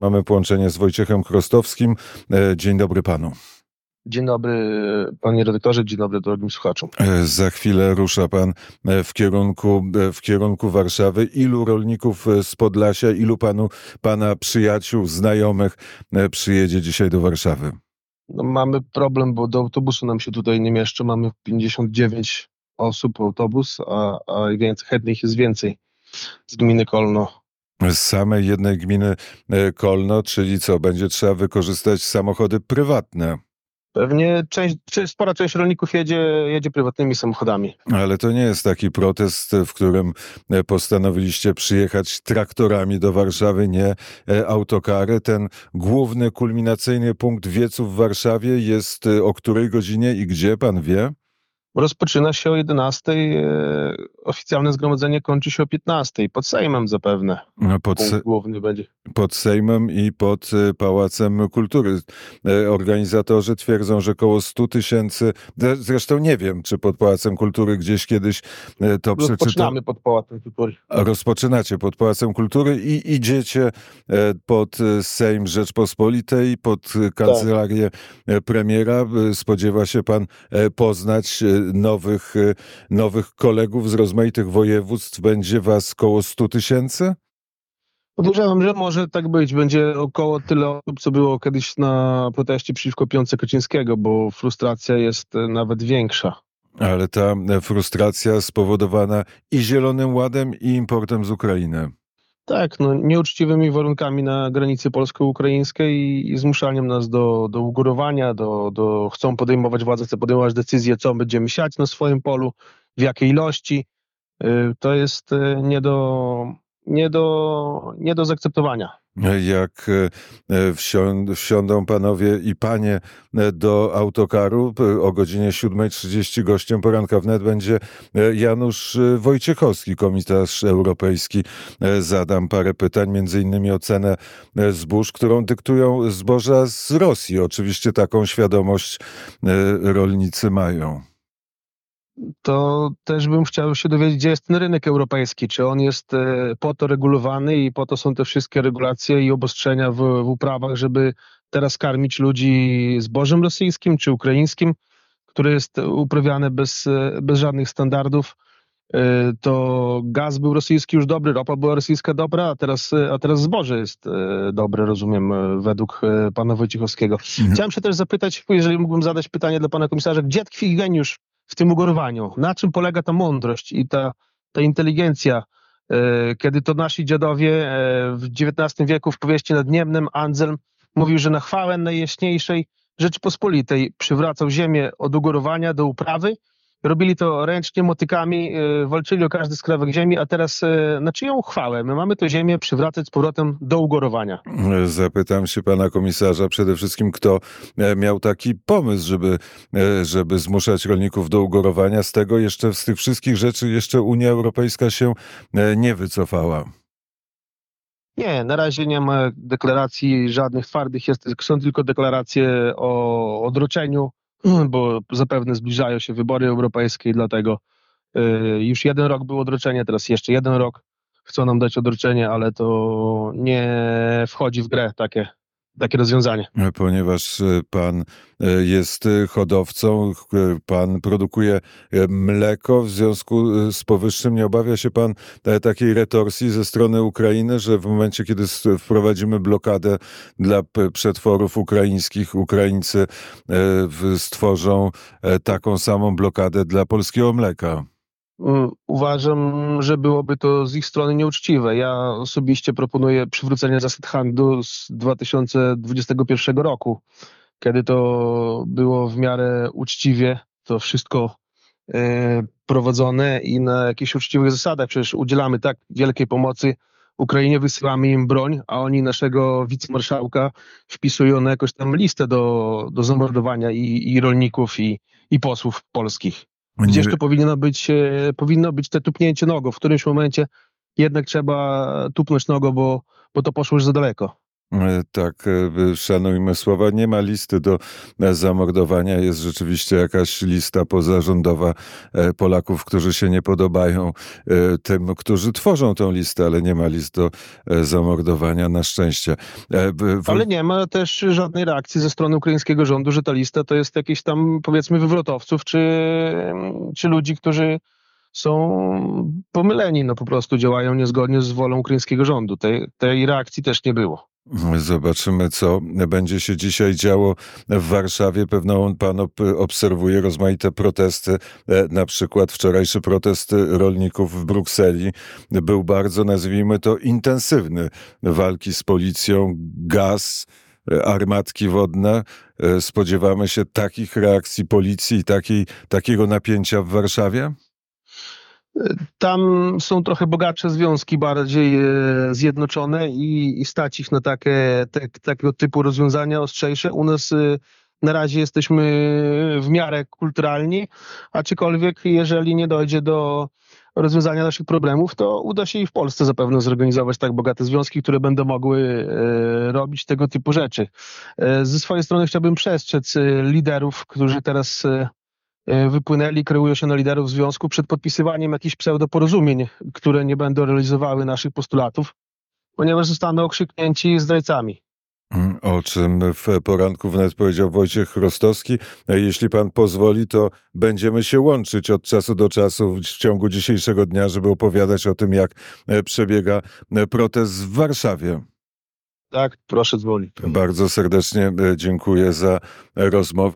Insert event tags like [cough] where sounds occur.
Mamy połączenie z Wojciechem Chrostowskim. E, dzień dobry panu. Dzień dobry panie redaktorze, dzień dobry drogim słuchaczom. E, za chwilę rusza pan e, w kierunku, w kierunku Warszawy. Ilu rolników z Podlasia, ilu panu, pana przyjaciół, znajomych przyjedzie dzisiaj do Warszawy? No, mamy problem, bo do autobusu nam się tutaj nie mieszczy. Mamy 59 osób autobus, a, a więcej, chętnych jest więcej z gminy Kolno z samej jednej gminy e, Kolno, czyli co, będzie trzeba wykorzystać samochody prywatne. Pewnie część, spora część rolników jedzie, jedzie prywatnymi samochodami. Ale to nie jest taki protest, w którym e, postanowiliście przyjechać traktorami do Warszawy, nie e, autokary. Ten główny, kulminacyjny punkt wiecu w Warszawie jest o której godzinie i gdzie, pan wie? Rozpoczyna się o 11. E, oficjalne zgromadzenie kończy się o 15. Pod Sejmem zapewne. No, pod, se główny będzie. Pod Sejmem i pod e, Pałacem Kultury. E, organizatorzy twierdzą, że około 100 tysięcy. Zresztą nie wiem, czy pod Pałacem Kultury gdzieś kiedyś to przeczytałem. Rozpoczynamy pod Pałacem Kultury. Rozpoczynacie pod Pałacem Kultury i idziecie pod Sejm Rzeczpospolitej, pod kancelarię tak. premiera. Spodziewa się pan poznać nowych, y, nowych kolegów z rozmaitych województw będzie was koło 100 tysięcy? Podejrzewam, że może tak być. Będzie około tyle osób, co było kiedyś na proteście przeciwko Piące Kaczyńskiego, bo frustracja jest e, nawet większa. Ale ta e, frustracja spowodowana i Zielonym Ładem, i importem z Ukrainy. Tak, no, nieuczciwymi warunkami na granicy polsko-ukraińskiej i, i zmuszaniem nas do, do ugórowania, do, do, chcą podejmować, władze chcą podejmować decyzje, co będziemy siać na swoim polu, w jakiej ilości. Y, to jest y, nie do, nie do, nie do zaakceptowania jak e, wsiądą panowie i panie e, do autokaru o godzinie 7.30 gościem poranka wnet będzie e, Janusz Wojciechowski, komisarz europejski. Zadam parę pytań, między innymi o cenę zbóż, którą dyktują zboża z Rosji. Oczywiście taką świadomość rolnicy mają to też bym chciał się dowiedzieć, gdzie jest ten rynek europejski. Czy on jest e, po to regulowany i po to są te wszystkie regulacje i obostrzenia w, w uprawach, żeby teraz karmić ludzi zbożem rosyjskim czy ukraińskim, które jest uprawiane bez, e, bez żadnych standardów. E, to gaz był rosyjski już dobry, ropa była rosyjska dobra, a teraz, a teraz zboże jest dobre, rozumiem, według pana Wojciechowskiego. Mhm. Chciałem się też zapytać, jeżeli mógłbym zadać pytanie dla pana komisarza, gdzie tkwi geniusz w tym ugorowaniu. Na czym polega ta mądrość i ta, ta inteligencja? E, kiedy to nasi dziadowie e, w XIX wieku w powieści nad Niemnem Anselm mówił, że na chwałę najjaśniejszej Rzeczypospolitej przywracał ziemię od ugorowania do uprawy robili to ręcznie, motykami, y, walczyli o każdy skrawek ziemi, a teraz y, na czyją chwałę? My mamy tę ziemię przywracać z powrotem do ugorowania. Zapytam się pana komisarza przede wszystkim, kto e, miał taki pomysł, żeby, e, żeby zmuszać rolników do ugorowania. Z tego jeszcze, z tych wszystkich rzeczy jeszcze Unia Europejska się e, nie wycofała. Nie, na razie nie ma deklaracji żadnych twardych, jest, są tylko deklaracje o odroczeniu [clears throat] bo zapewne zbliżają się wybory europejskie i dlatego y, już jeden rok było odroczenie, teraz jeszcze jeden rok chcą nam dać odroczenie, ale to nie wchodzi w grę takie takie rozwiązanie. Ponieważ e, pan e, jest hodowcą, pan produkuje e, mleko, w związku z powyższym nie obawia się pan takiej retorsji ze strony Ukrainy, że w momencie, kiedy wprowadzimy blokadę dla przetworów ukraińskich, Ukraińcy stworzą taką samą blokadę dla polskiego mleka? Mm, uważam, że byłoby to z ich strony nieuczciwe. Ja osobiście proponuję przywrócenie zasad handlu z 2021 roku, kiedy to było w miarę uczciwie to wszystko e, prowadzone i na jakichś uczciwych zasadach. Przecież udzielamy tak wielkiej pomocy Ukrainie, wysyłamy im broń, a oni naszego wicemarszałka wpisują na jakąś tam listę do, do zamordowania i, i rolników, i, i posłów polskich. Gdzieś tu powinno być, e, powinno być te tupnięcie nogą. W którymś momencie jednak trzeba tupnąć nogą, bo, bo to poszło już za daleko. Tak, e, szanujmy słowa. Nie ma listy do e, zamordowania. Jest rzeczywiście jakaś lista pozarządowa e, Polaków, którzy się nie podobają tym, którzy tworzą tę listę, ale nie ma list do zamordowania na szczęście. W- Ale nie ma też żadnej reakcji ze strony ukraińskiego rządu, że ta lista to jest jakiś tam powiedzmy wywrotowców, czy, czy ludzi, którzy są pomyleni, no po prostu działają niezgodnie z wolą ukraińskiego rządu. Tej, tej reakcji też nie było. Zobaczymy, co będzie się dzisiaj działo w Warszawie. Pewno pan ob- obserwuje rozmaite protesty. E, Na przykład wczorajszy protest rolników w Brukseli był bardzo, nazwijmy to, intensywny. Walki z policją, gaz, e, armatki wodne. E, Spodziewamy się takich reakcji policji i takiego napięcia w Warszawie? Tam są trochę bogatsze związki, bardziej e, zjednoczone i, i stać ich na takie, te, takiego typu rozwiązania ostrzejsze. U nas e, na razie jesteśmy w miarę kulturalni, aczkolwiek jeżeli nie dojdzie do rozwiązania naszych problemów, to uda się i w Polsce zapewne zorganizować tak bogate związki, które będą mogły e, robić tego typu rzeczy. Ze swojej strony chciałbym przestrzec liderów, którzy teraz wypłynęli, kreują się na liderów związku przed podpisywaniem jakichś pseudoporozumień, które nie będą realizowały naszych postulatów, ponieważ zostaną okrzyknięci zdrajcami. Mm, O czym w poranku wnet powiedział Wojciech Rostowski. E, Jeśli pan pozwoli, to będziemy się łączyć od czasu do czasu w ciągu dzisiejszego dnia, żeby opowiadać o tym, jak e, przebiega e, protest w Warszawie. Tak, proszę dzwonić. Bardzo serdecznie e, dziękuję za e, rozmowę.